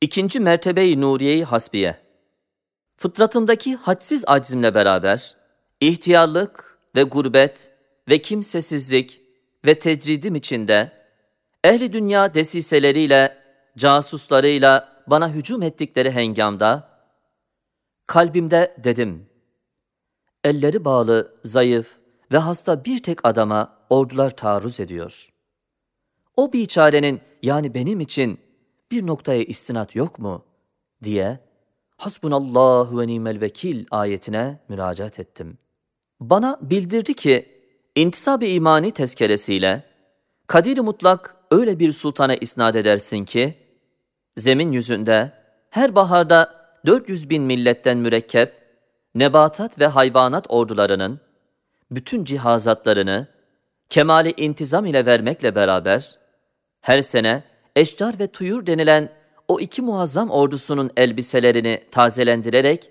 İkinci mertebe-i Nuriye-i Hasbiye. Fıtratımdaki hadsiz aczimle beraber, ihtiyarlık ve gurbet ve kimsesizlik ve tecridim içinde, ehli dünya desiseleriyle, casuslarıyla bana hücum ettikleri hengamda, kalbimde dedim, elleri bağlı, zayıf ve hasta bir tek adama ordular taarruz ediyor. O biçarenin yani benim için bir noktaya istinat yok mu? diye Hasbunallahu ve nimel vekil ayetine müracaat ettim. Bana bildirdi ki intisab-ı imani tezkeresiyle kadir mutlak öyle bir sultana isnat edersin ki zemin yüzünde her baharda 400 bin milletten mürekkep nebatat ve hayvanat ordularının bütün cihazatlarını kemali intizam ile vermekle beraber her sene eşcar ve tuyur denilen o iki muazzam ordusunun elbiselerini tazelendirerek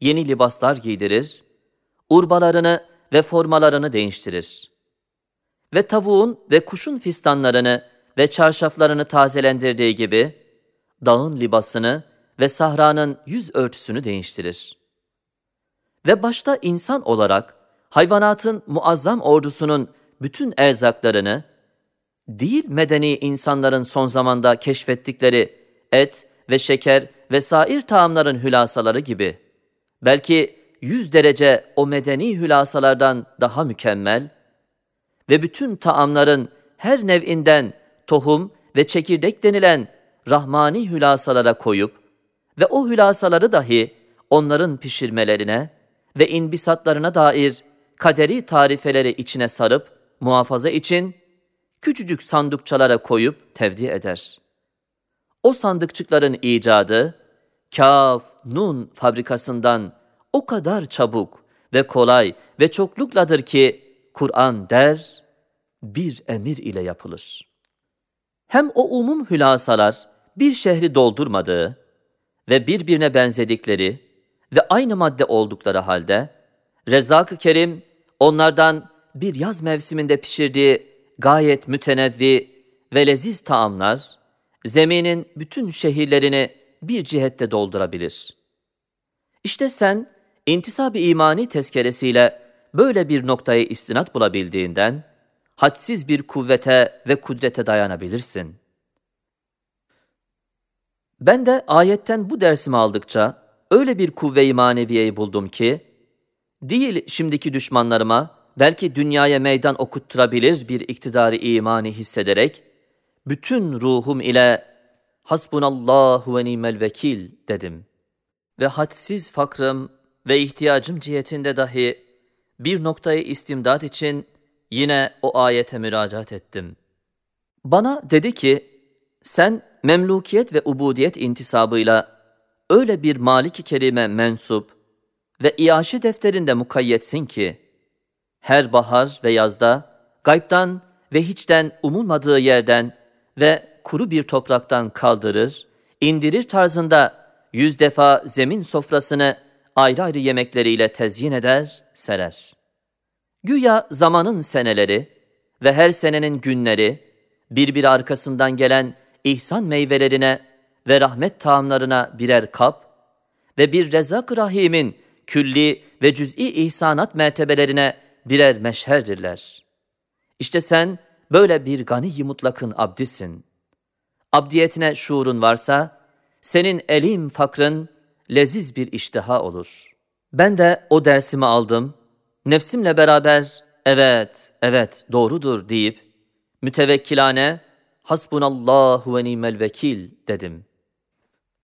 yeni libaslar giydirir, urbalarını ve formalarını değiştirir. Ve tavuğun ve kuşun fistanlarını ve çarşaflarını tazelendirdiği gibi, dağın libasını ve sahranın yüz örtüsünü değiştirir. Ve başta insan olarak hayvanatın muazzam ordusunun bütün erzaklarını, değil medeni insanların son zamanda keşfettikleri et ve şeker ve sair taamların hülasaları gibi, belki yüz derece o medeni hülasalardan daha mükemmel ve bütün taamların her nev'inden tohum ve çekirdek denilen rahmani hülasalara koyup ve o hülasaları dahi onların pişirmelerine ve inbisatlarına dair kaderi tarifeleri içine sarıp muhafaza için küçücük sandukçalara koyup tevdi eder. O sandıkçıkların icadı, kaf, nun fabrikasından o kadar çabuk ve kolay ve çoklukladır ki Kur'an der, bir emir ile yapılır. Hem o umum hülasalar bir şehri doldurmadığı ve birbirine benzedikleri ve aynı madde oldukları halde, Rezzak-ı Kerim onlardan bir yaz mevsiminde pişirdiği gayet mütenevvi ve leziz taamlar, zeminin bütün şehirlerini bir cihette doldurabilir. İşte sen intisab-ı imani tezkeresiyle böyle bir noktaya istinat bulabildiğinden, hadsiz bir kuvvete ve kudrete dayanabilirsin. Ben de ayetten bu dersimi aldıkça öyle bir kuvve-i maneviyeyi buldum ki, değil şimdiki düşmanlarıma, belki dünyaya meydan okutturabilir bir iktidarı imani hissederek, bütün ruhum ile hasbunallahu ve nimel vekil dedim. Ve hadsiz fakrım ve ihtiyacım cihetinde dahi bir noktayı istimdat için yine o ayete müracaat ettim. Bana dedi ki, sen memlukiyet ve ubudiyet intisabıyla öyle bir Malik-i Kerim'e mensup ve iaşe defterinde mukayyetsin ki, her bahar ve yazda gaybtan ve hiçten umulmadığı yerden ve kuru bir topraktan kaldırır, indirir tarzında yüz defa zemin sofrasını ayrı ayrı yemekleriyle tezyin eder, serer. Güya zamanın seneleri ve her senenin günleri birbiri arkasından gelen ihsan meyvelerine ve rahmet taamlarına birer kap ve bir rezak rahimin külli ve cüz'i ihsanat mertebelerine birer meşherdirler. İşte sen böyle bir gani mutlakın abdisin. Abdiyetine şuurun varsa, senin elim fakrın leziz bir iştiha olur. Ben de o dersimi aldım, nefsimle beraber evet, evet doğrudur deyip, mütevekkilane hasbunallahu ve nimel vekil dedim.''